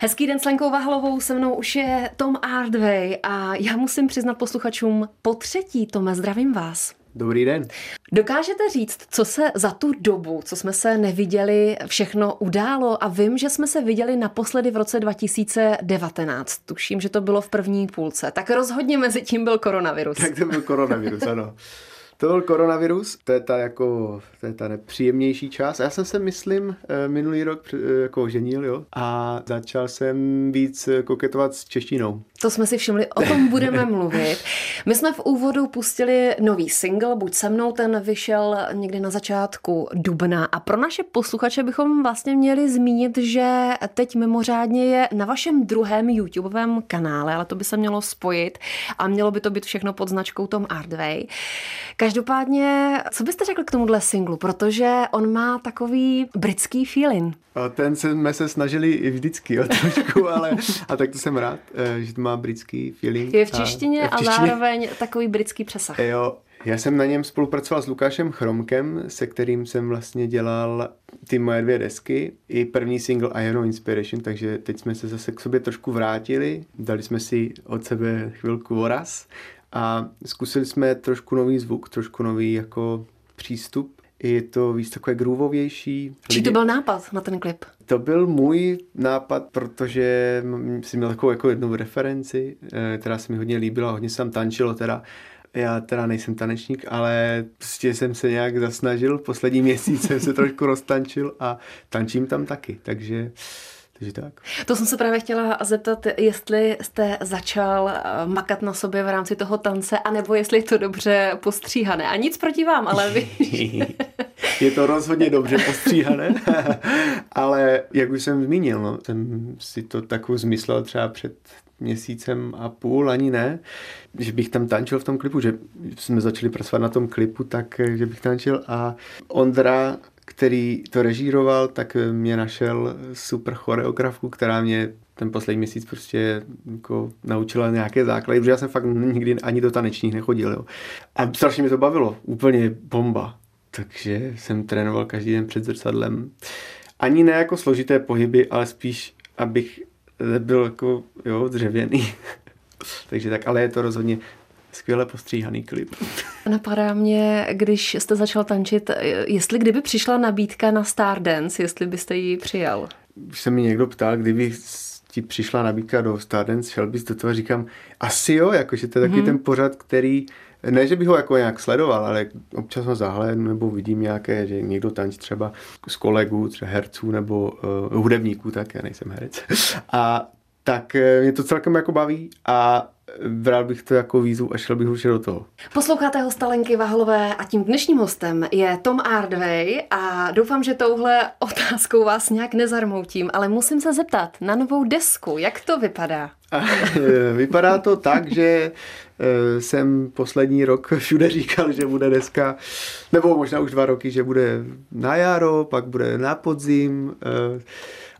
Hezký den s Lenkou Vahlovou, se mnou už je Tom Ardway a já musím přiznat posluchačům po třetí, Tome, zdravím vás. Dobrý den. Dokážete říct, co se za tu dobu, co jsme se neviděli, všechno událo? A vím, že jsme se viděli naposledy v roce 2019. Tuším, že to bylo v první půlce. Tak rozhodně mezi tím byl koronavirus. Tak to byl koronavirus, ano. To byl koronavirus, to je ta, jako, to je ta nepříjemnější část. Já jsem se, myslím, eh, minulý rok eh, jako ženil, jo, a začal jsem víc eh, koketovat s češtinou. To jsme si všimli, o tom budeme mluvit. My jsme v úvodu pustili nový single, buď se mnou, ten vyšel někdy na začátku dubna a pro naše posluchače bychom vlastně měli zmínit, že teď mimořádně je na vašem druhém YouTubeovém kanále, ale to by se mělo spojit a mělo by to být všechno pod značkou Tom Artway. Každopádně, co byste řekl k tomuhle singlu, protože on má takový britský feeling. Ten jsme se snažili i vždycky o trošku, ale a tak to jsem rád, eh, že to má britský feeling. Je v češtině a, v češtině. a zároveň takový britský přesah. Jo, já jsem na něm spolupracoval s Lukášem Chromkem, se kterým jsem vlastně dělal ty moje dvě desky, i první single I No Inspiration, takže teď jsme se zase k sobě trošku vrátili, dali jsme si od sebe chvilku voraz a zkusili jsme trošku nový zvuk, trošku nový jako přístup. Je to víc takové groovovější. Či to byl nápad na ten klip? To byl můj nápad, protože jsem měl takovou jako jednu referenci, eh, která se mi hodně líbila, hodně se tam tančilo teda. Já teda nejsem tanečník, ale prostě jsem se nějak zasnažil. Poslední měsíc jsem se trošku roztančil a tančím tam taky, takže takže tak. To jsem se právě chtěla zeptat, jestli jste začal eh, makat na sobě v rámci toho tance, anebo jestli je to dobře postříhané. A nic proti vám, ale vy... je to rozhodně dobře postříhané, ale jak už jsem zmínil, no, jsem si to takovou zmyslel třeba před měsícem a půl, ani ne, že bych tam tančil v tom klipu, že jsme začali pracovat na tom klipu, tak eh, že bych tančil a Ondra který to režíroval, tak mě našel super choreografku, která mě ten poslední měsíc prostě jako naučila nějaké základy, protože já jsem fakt nikdy ani do tanečních nechodil. Jo. A strašně mi to bavilo, úplně bomba. Takže jsem trénoval každý den před zrcadlem. Ani ne jako složité pohyby, ale spíš, abych byl jako jo, dřevěný. Takže tak, ale je to rozhodně skvěle postříhaný klip. Napadá mě, když jste začal tančit, jestli kdyby přišla nabídka na Stardance, jestli byste ji přijal? Když se mi někdo ptal, kdyby ti přišla nabídka do Stardance, šel bys do toho, říkám, asi jo, jakože to je taky hmm. ten pořad, který, ne, že bych ho jako nějak sledoval, ale občas ho zahlédnu nebo vidím nějaké, že někdo tančí třeba z kolegů, třeba herců nebo uh, hudebníků, tak já nejsem herec. A tak eh, mě to celkem jako baví a bral bych to jako výzvu a šel bych už do toho. Posloucháte hosta Lenky Vahlové a tím dnešním hostem je Tom Ardway a doufám, že touhle otázkou vás nějak nezarmoutím, ale musím se zeptat na novou desku, jak to vypadá? Vypadá to tak, že eh, jsem poslední rok všude říkal, že bude deska, nebo možná už dva roky, že bude na jaro, pak bude na podzim, eh,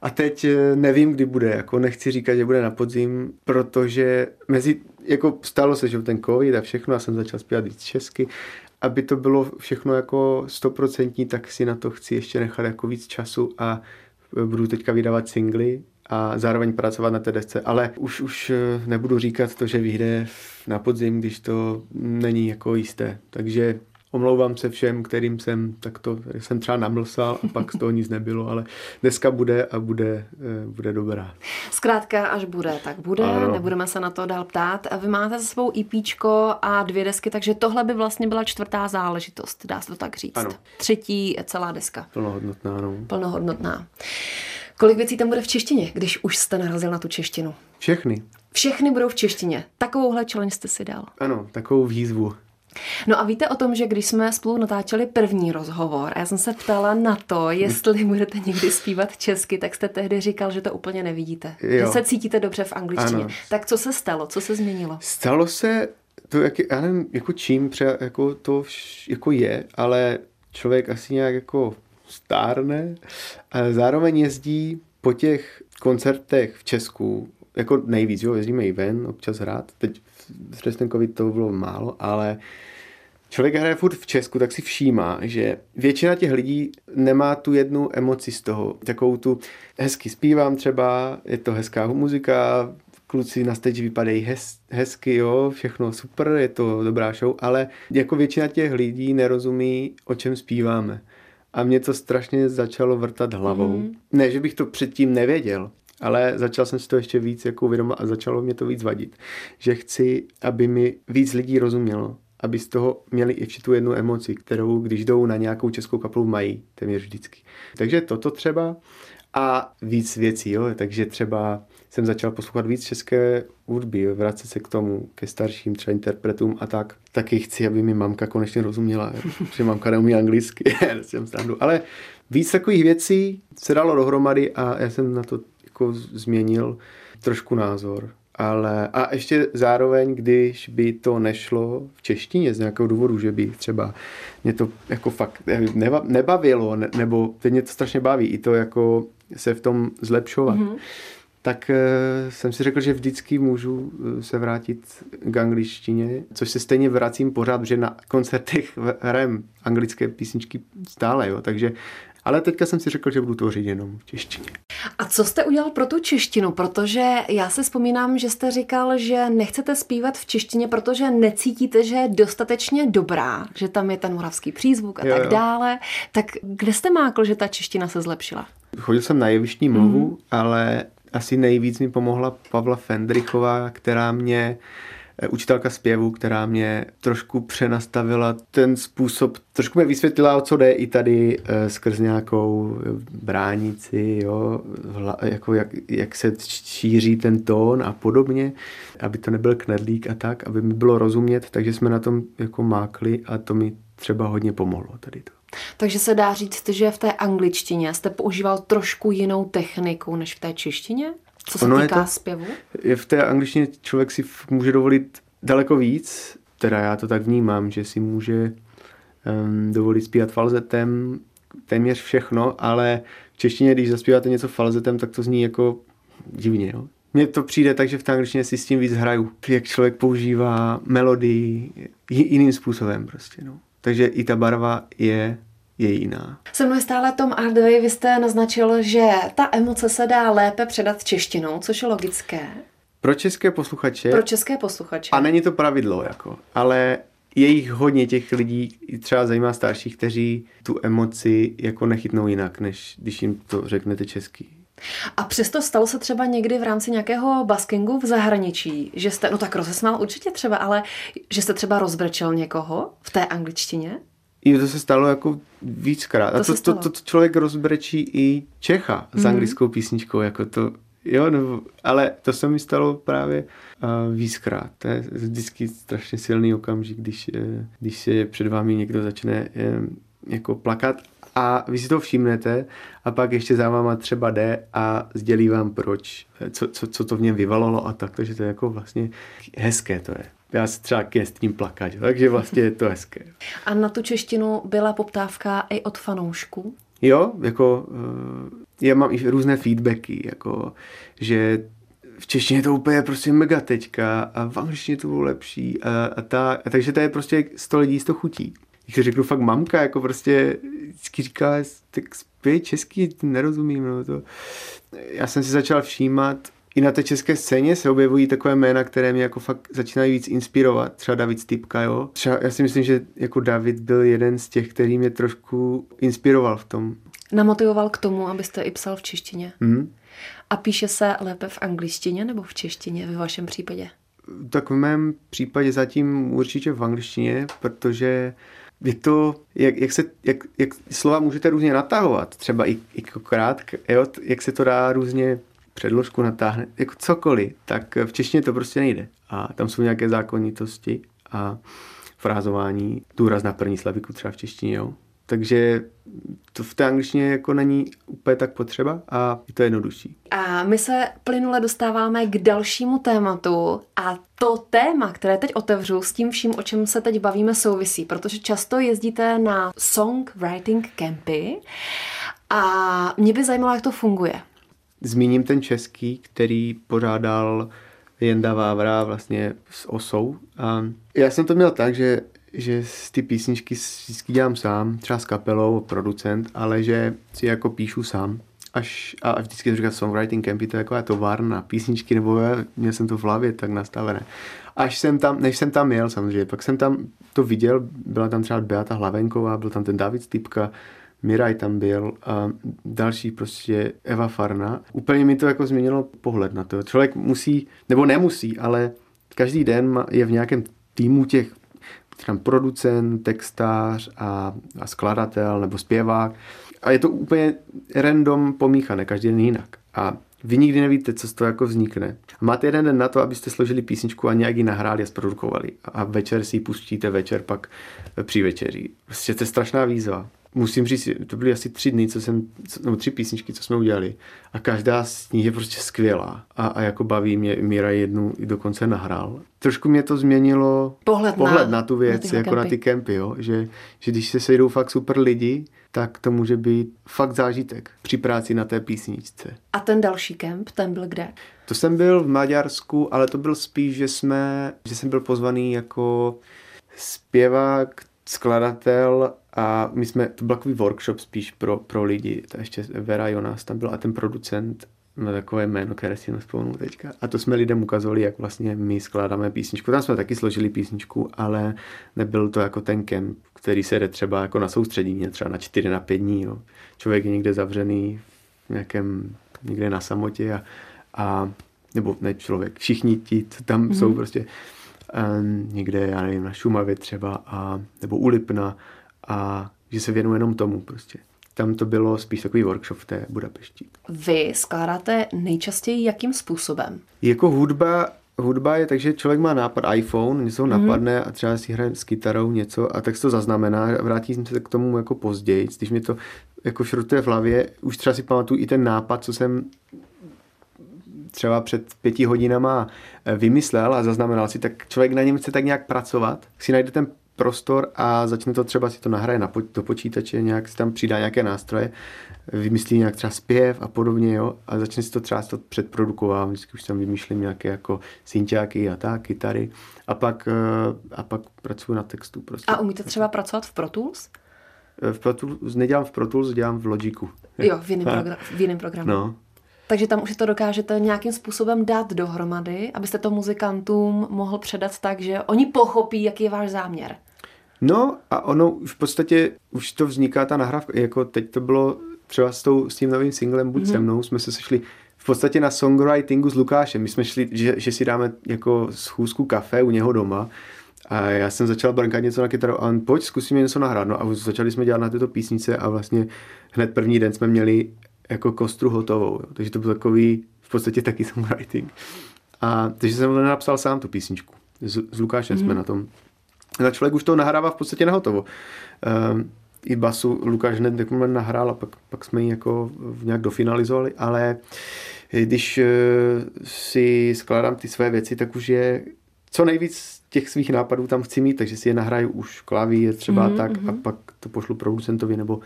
a teď eh, nevím, kdy bude, jako nechci říkat, že bude na podzim, protože mezi, jako stalo se, že ten covid a všechno, já jsem začal zpívat víc česky, aby to bylo všechno jako stoprocentní, tak si na to chci ještě nechat jako víc času a eh, budu teďka vydávat singly a zároveň pracovat na té desce, ale už, už eh, nebudu říkat to, že vyjde na podzim, když to není jako jisté. Takže Omlouvám se všem, kterým jsem takto, jsem třeba namlsal a pak z toho nic nebylo, ale dneska bude a bude, eh, bude dobrá. Zkrátka, až bude, tak bude, ano. nebudeme se na to dál ptát. Vy máte za svou IPčko e a dvě desky, takže tohle by vlastně byla čtvrtá záležitost, dá se to tak říct. Ano. Třetí celá deska. Plnohodnotná, no. Plnohodnotná. Kolik věcí tam bude v češtině, když už jste narazil na tu češtinu? Všechny. Všechny budou v češtině. Takovouhle challenge jste si dal. Ano, takovou výzvu. No a víte o tom, že když jsme spolu natáčeli první rozhovor a já jsem se ptala na to, jestli budete někdy zpívat česky, tak jste tehdy říkal, že to úplně nevidíte. Jo. Že se cítíte dobře v angličtině. Ano. Tak co se stalo? Co se změnilo? Stalo se to, jak, já nevím, jako čím třeba jako to jako je, ale člověk asi nějak jako stárne a zároveň jezdí po těch koncertech v Česku jako nejvíc, jo, jezdíme i ven, občas hrát. Teď v Restenkovi to bylo málo, ale člověk hraje furt v Česku, tak si všímá, že většina těch lidí nemá tu jednu emoci z toho. Takovou tu hezky zpívám třeba, je to hezká muzika, kluci na stage vypadají hez, hezky, jo, všechno super, je to dobrá show, ale jako většina těch lidí nerozumí, o čem zpíváme. A mě to strašně začalo vrtat hlavou. Mm. Ne, že bych to předtím nevěděl, ale začal jsem si to ještě víc jako uvědomit a začalo mě to víc vadit. Že chci, aby mi víc lidí rozumělo, aby z toho měli ještě tu jednu emoci, kterou když jdou na nějakou českou kapelu mají téměř vždycky. Takže toto třeba a víc věcí, jo, takže třeba jsem začal poslouchat víc české hudby, vracet se k tomu, ke starším třeba interpretům a tak. Taky chci, aby mi mamka konečně rozuměla, že mamka neumí anglicky, ale víc takových věcí se dalo dohromady a já jsem na to jako změnil trošku názor. Ale a ještě zároveň, když by to nešlo v češtině z nějakého důvodu, že by třeba mě to jako fakt nebavilo, nebo teď mě to strašně baví, i to jako se v tom zlepšovat, mm-hmm tak eh, jsem si řekl, že vždycky můžu eh, se vrátit k angličtině, což se stejně vracím pořád, protože na koncertech hrajem anglické písničky stále, jo, takže ale teďka jsem si řekl, že budu tvořit jenom v češtině. A co jste udělal pro tu češtinu? Protože já si vzpomínám, že jste říkal, že nechcete zpívat v češtině, protože necítíte, že je dostatečně dobrá, že tam je ten moravský přízvuk a jo, tak jo. dále. Tak kde jste mákl, že ta čeština se zlepšila? Chodil jsem na jevištní mluvu, mm. ale asi nejvíc mi pomohla Pavla Fendrichová, která mě učitelka zpěvu, která mě trošku přenastavila ten způsob, trošku mi vysvětlila, o co jde i tady e, skrz nějakou bránici, jo, hla, jako jak, jak se šíří ten tón a podobně, aby to nebyl knedlík a tak, aby mi bylo rozumět, takže jsme na tom jako mákli a to mi třeba hodně pomohlo tady to. Takže se dá říct, že v té angličtině jste používal trošku jinou techniku než v té češtině? Co se ono týká je to, zpěvu? Je v té angličtině člověk si může dovolit daleko víc, teda já to tak vnímám, že si může um, dovolit zpívat falzetem téměř všechno, ale v češtině, když zaspíváte něco falzetem, tak to zní jako divně. Jo? Mně to přijde tak, že v té angličtině si s tím víc hraju. Jak člověk používá melodii jiným způsobem prostě. No. Takže i ta barva je je jiná. Se mnou je stále Tom Ardway, vy jste naznačil, že ta emoce se dá lépe předat češtinou, což je logické. Pro české posluchače. Pro české posluchače. A není to pravidlo, jako, ale je jich hodně těch lidí, třeba zajímá starších, kteří tu emoci jako nechytnou jinak, než když jim to řeknete česky. A přesto stalo se třeba někdy v rámci nějakého baskingu v zahraničí, že jste, no tak rozesmál určitě třeba, ale že jste třeba rozbrečel někoho v té angličtině? I to se stalo jako víckrát. To A to, to, to, to člověk rozbrečí i Čecha s mm-hmm. anglickou písničkou, jako to, jo, nebo, ale to se mi stalo právě uh, víckrát. To je vždycky strašně silný okamžik, když, uh, když se před vámi někdo začne uh, jako plakat a vy si to všimnete a pak ještě za váma třeba jde a sdělí vám proč, co, co, co to v něm vyvalalo a tak, takže to je jako vlastně hezké to je. Já se třeba s tím plakat, takže vlastně je to hezké. A na tu češtinu byla poptávka i od fanoušků? Jo, jako eh, já mám i různé feedbacky, jako že v češtině je to úplně prostě mega teďka a v angličtině to bylo lepší a, a, ta, a takže to je prostě 100 lidí, 100 chutí když řeknu fakt mamka, jako prostě vždycky říká, tak zpěj český, nerozumím, no to. Já jsem si začal všímat, i na té české scéně se objevují takové jména, které mě jako fakt začínají víc inspirovat. Třeba David Stýpka, jo. Třeba já si myslím, že jako David byl jeden z těch, který mě trošku inspiroval v tom. Namotivoval k tomu, abyste i psal v češtině. Hmm. A píše se lépe v angličtině nebo v češtině ve vašem případě? Tak v mém případě zatím určitě v angličtině, protože je to, jak, jak, se, jak, jak slova můžete různě natahovat, třeba i, i krátk, jo, jak se to dá různě předložku natáhne, jako cokoliv, tak v češtině to prostě nejde. A tam jsou nějaké zákonitosti a frázování, důraz na první slaviku třeba v češtině, jo. Takže to v té angličtině jako není úplně tak potřeba a je to jednodušší. A my se plynule dostáváme k dalšímu tématu a to téma, které teď otevřu s tím vším, o čem se teď bavíme, souvisí, protože často jezdíte na songwriting campy a mě by zajímalo, jak to funguje. Zmíním ten český, který pořádal Jenda Vávra vlastně s osou. A já jsem to měl tak, že že ty písničky vždycky dělám sám, třeba s kapelou, producent, ale že si jako píšu sám. Až, a vždycky to říká songwriting campy, to je taková továrna písničky, nebo já, měl jsem to v hlavě tak nastavené. Až jsem tam, než jsem tam jel samozřejmě, pak jsem tam to viděl, byla tam třeba Beata Hlavenková, byl tam ten David Stipka, Miraj tam byl a další prostě Eva Farna. Úplně mi to jako změnilo pohled na to. Člověk musí, nebo nemusí, ale každý den je v nějakém týmu těch tam producent, textář a, a skladatel nebo zpěvák. A je to úplně random pomíchané, každý den jinak. A vy nikdy nevíte, co z toho jako vznikne. Máte jeden den na to, abyste složili písničku a nějak ji nahráli a zprodukovali. A večer si ji pustíte, večer pak při večeří. Prostě to je strašná výzva musím říct, to byly asi tři dny, co jsem, nebo tři písničky, co jsme udělali. A každá z nich je prostě skvělá. A, a jako baví mě, Míra jednu i dokonce nahrál. Trošku mě to změnilo pohled, pohled na, na tu věc, na jako kempy. na ty kempy, jo? Že, že když se sejdou fakt super lidi, tak to může být fakt zážitek při práci na té písničce. A ten další kemp, ten byl kde? To jsem byl v Maďarsku, ale to byl spíš, že jsme, že jsem byl pozvaný jako zpěvák, skladatel a my jsme, to byl takový workshop spíš pro, pro lidi, to ještě Vera Jonas tam byl a ten producent má takové jméno, které si nespomenu teďka. A to jsme lidem ukazovali, jak vlastně my skládáme písničku. Tam jsme taky složili písničku, ale nebyl to jako ten kemp, který se jde třeba jako na soustředění, třeba na 4 na 5 dní. Jo. Člověk je někde zavřený v nějakém, někde na samotě a, a nebo ne člověk, všichni ti, co tam mm-hmm. jsou prostě um, někde, já nevím, na Šumavě třeba, a, nebo u Lipna a že se věnuje jenom tomu prostě. Tam to bylo spíš takový workshop v té Budapešti. Vy skládáte nejčastěji jakým způsobem? Jako hudba, hudba je tak, že člověk má nápad iPhone, něco mm-hmm. napadne a třeba si hraje s kytarou něco a tak se to zaznamená. Vrátím se k tomu jako později, když mi to jako šrotuje v hlavě. Už třeba si pamatuju i ten nápad, co jsem třeba před pěti hodinama vymyslel a zaznamenal si, tak člověk na něm chce tak nějak pracovat, si najde ten prostor a začne to třeba si to nahraje na, do počítače, nějak si tam přidá nějaké nástroje, vymyslí nějak třeba zpěv a podobně, jo, a začne si to třeba to předprodukovat, vždycky už tam vymýšlím nějaké jako synťáky a tak, kytary a pak, eh, a pak pracuji na textu. Prostě. A umíte třeba pracovat v Pro Tools? V Pro Tools, nedělám v Pro Tools, dělám v Logiku. Jo, v jiném, program, v jiném programu. No, takže tam už to dokážete nějakým způsobem dát dohromady, abyste to muzikantům mohl předat tak, že oni pochopí, jaký je váš záměr. No a ono v podstatě už to vzniká ta nahrávka, jako teď to bylo třeba s, tou, s tím novým singlem Buď mm-hmm. se mnou, jsme se sešli v podstatě na songwritingu s Lukášem. My jsme šli, že, že si dáme jako schůzku kafe u něho doma a já jsem začal brnkat něco na kytaru a on, pojď, zkusíme něco nahrát. No a začali jsme dělat na této písnice a vlastně hned první den jsme měli jako kostru hotovou. Jo. Takže to byl takový v podstatě taky songwriting. A takže jsem napsal sám tu písničku. S, s Lukášem mm. jsme mhm. na tom. A člověk už to nahrává v podstatě na hotovo. Um, I basu Lukáš hned nahrál a pak, pak jsme ji jako nějak dofinalizovali, ale když uh, si skládám ty své věci, tak už je co nejvíc těch svých nápadů tam chci mít, takže si je nahraju už klavír třeba mm-hmm. tak a mhm. pak to pošlu producentovi nebo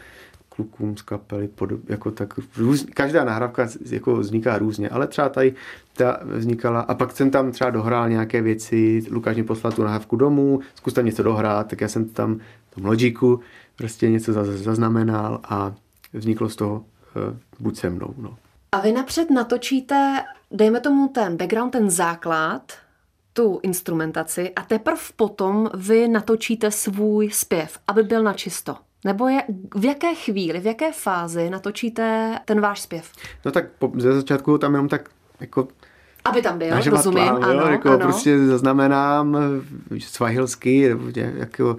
klukům z kapely, pod, jako tak růz, každá nahrávka jako vzniká různě, ale třeba tady ta vznikala a pak jsem tam třeba dohrál nějaké věci, Lukáš mi poslal tu nahrávku domů, zkus tam něco dohrát, tak já jsem tam v tom Logiku prostě něco zaznamenal a vzniklo z toho uh, buď se mnou. No. A vy napřed natočíte, dejme tomu ten background, ten základ, tu instrumentaci a teprve potom vy natočíte svůj zpěv, aby byl na čisto. Nebo je, v jaké chvíli, v jaké fázi natočíte ten váš zpěv? No tak po, ze začátku tam jenom tak jako aby tam byl, rozumím, plán, ano, jo, jako ano. prostě zaznamenám svahilsky, jako,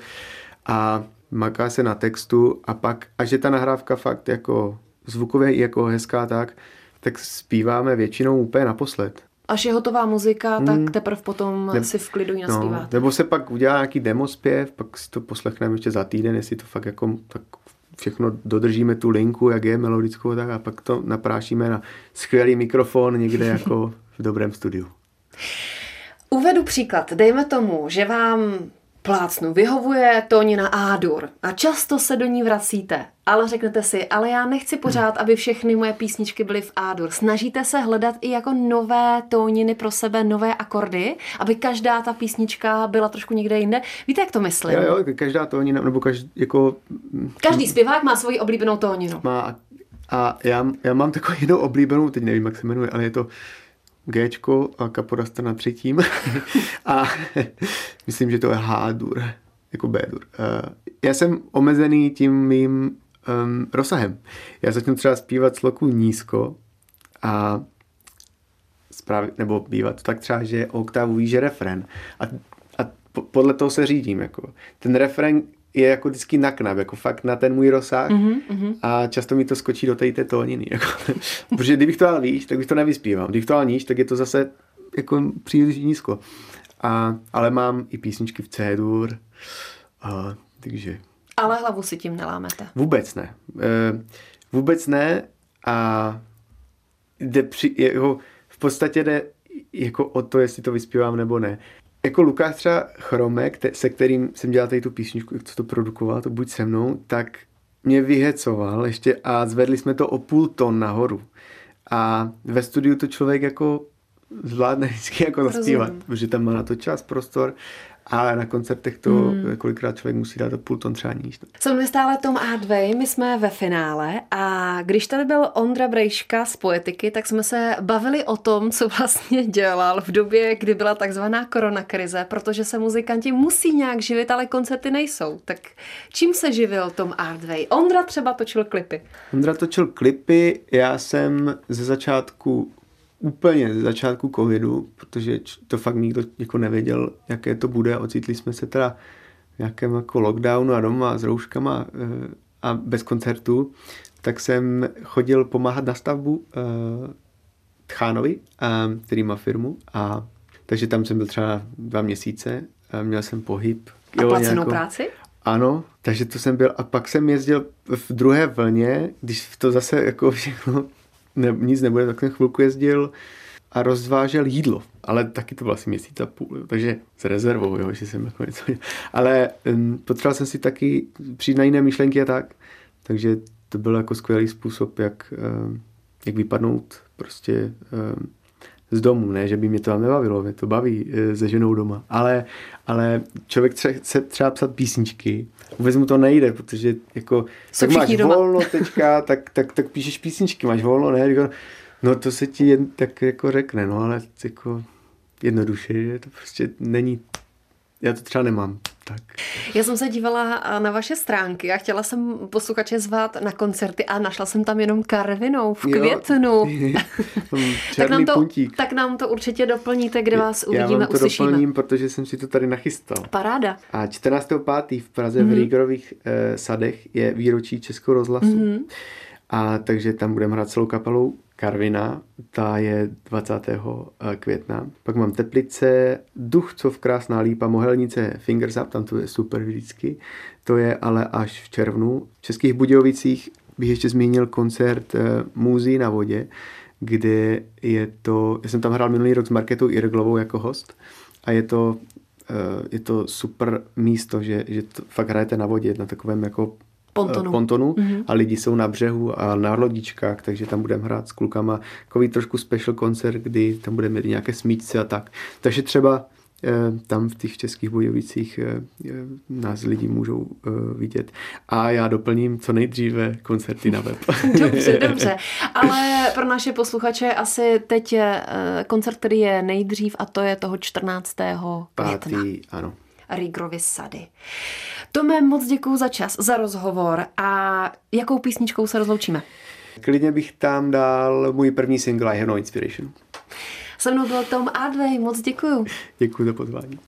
a maká se na textu a pak, až je ta nahrávka fakt jako zvukově jako hezká tak, tak zpíváme většinou úplně naposled až je hotová muzika, tak hmm. teprve potom ne, si v klidu ji naspíváte. No, nebo se pak udělá nějaký demospěv, pak si to poslechneme ještě za týden, jestli to fakt jako tak všechno dodržíme tu linku, jak je melodickou, tak a pak to naprášíme na skvělý mikrofon někde jako v dobrém studiu. Uvedu příklad. Dejme tomu, že vám Plácnu, vyhovuje tónina A-dur a často se do ní vracíte, ale řeknete si, ale já nechci pořád, aby všechny moje písničky byly v A-dur. Snažíte se hledat i jako nové tóniny pro sebe, nové akordy, aby každá ta písnička byla trošku někde jinde. Víte, jak to myslím? Jo, jo, každá tónina, nebo každý, jako... Každý zpěvák má svoji oblíbenou tóninu. Má a já, já mám takovou jednou oblíbenou, teď nevím, jak se jmenuje, ale je to G a kapodasta na třetím. a myslím, že to je H-dur, jako B-dur. Uh, já jsem omezený tím mým um, rozsahem. Já začnu třeba zpívat sloku nízko a správě, nebo bývá to tak třeba, že oktavu výže refren. A, a podle toho se řídím. Jako. Ten refren je jako vždycky na knap, jako fakt na ten můj rozsah mm-hmm. a často mi to skočí do té tóniny. Jako. Protože kdybych to dal výš, tak bych to nevyspíval. Když to dal níž, tak je to zase jako příliš nízko. A, ale mám i písničky v C-dur, a, takže... Ale hlavu si tím nelámete. Vůbec ne. E, vůbec ne a jde při, jako, v podstatě jde jako o to, jestli to vyspívám nebo ne jako Lukáš třeba Chromek, se kterým jsem dělal tady tu písničku, jak to produkoval, to buď se mnou, tak mě vyhecoval ještě a zvedli jsme to o půl ton nahoru. A ve studiu to člověk jako zvládne vždycky jako zaspívat, protože tam má na to čas, prostor ale na koncertech to hmm. kolikrát člověk musí dát půl ton třeba níž. Jsou stále Tom Adway, my jsme ve finále a když tady byl Ondra Brejška z Poetiky, tak jsme se bavili o tom, co vlastně dělal v době, kdy byla takzvaná koronakrize, protože se muzikanti musí nějak živit, ale koncerty nejsou. Tak čím se živil Tom Adway? Ondra třeba točil klipy. Ondra točil klipy, já jsem ze začátku úplně ze začátku covidu, protože to fakt nikdo jako nevěděl, jaké to bude. Ocitli jsme se teda v nějakém jako lockdownu a doma s rouškama eh, a bez koncertu, tak jsem chodil pomáhat na stavbu eh, Tchánovi, eh, který má firmu a takže tam jsem byl třeba dva měsíce, a měl jsem pohyb. A jo, placenou nějakou... práci? Ano, takže to jsem byl a pak jsem jezdil v druhé vlně, když to zase jako všechno ne, nic nebude, tak jsem chvilku jezdil a rozvážel jídlo. Ale taky to bylo asi měsíc a půl, takže s rezervou, jo, že jsem jako něco Ale um, potřeboval jsem si taky přijít na jiné myšlenky a tak. Takže to byl jako skvělý způsob, jak, um, jak vypadnout prostě um, z domu, ne, že by mě to tam nebavilo, mě to baví e, se ženou doma, ale, ale člověk tře- chce třeba psat písničky, vůbec mu to nejde, protože jako, tak máš doma. volno teďka, tak, tak, tak píšeš písničky, máš volno, ne, jako, no to se ti jen tak jako řekne, no ale jako jednoduše, že to prostě není, já to třeba nemám tak. Já jsem se dívala na vaše stránky a chtěla jsem posluchače zvát na koncerty a našla jsem tam jenom Karvinou v květnu. tak, nám to, puntík. tak nám to určitě doplníte, kde vás uvidíme, Já vám to uslyšíme. doplním, protože jsem si to tady nachystal. Paráda. A 14.5. v Praze mm-hmm. v mhm. Rígorových eh, sadech je výročí Českého rozhlasu. Mm-hmm. A takže tam budeme hrát celou kapelou Karvina, ta je 20. Eh, května. Pak mám Teplice, Duchcov, Krásná lípa, Mohelnice, Fingers Up, tam to je super vždycky. To je ale až v červnu. V Českých Budějovicích bych ještě zmínil koncert uh, Můzy na vodě, kde je to, já jsem tam hrál minulý rok s Marketou Irglovou jako host a je to, uh, je to super místo, že, že to fakt hrajete na vodě, na takovém jako pontonu, pontonu mm-hmm. a lidi jsou na břehu a na lodičkách, takže tam budeme hrát s klukama takový trošku special koncert, kdy tam budeme mít nějaké smíčce a tak. Takže třeba eh, tam v těch českých bojovicích eh, eh, nás lidi můžou vidět. A já doplním co nejdříve koncerty na web. dobře, dobře. Ale pro naše posluchače asi teď je koncert, který je nejdřív a to je toho 14. května. Pátý, ano. Rigrovy sady. Tome, moc děkuji za čas, za rozhovor a jakou písničkou se rozloučíme? Klidně bych tam dal můj první single I Have No Inspiration. Se mnou byl Tom Adway, moc děkuji. Děkuji za pozvání.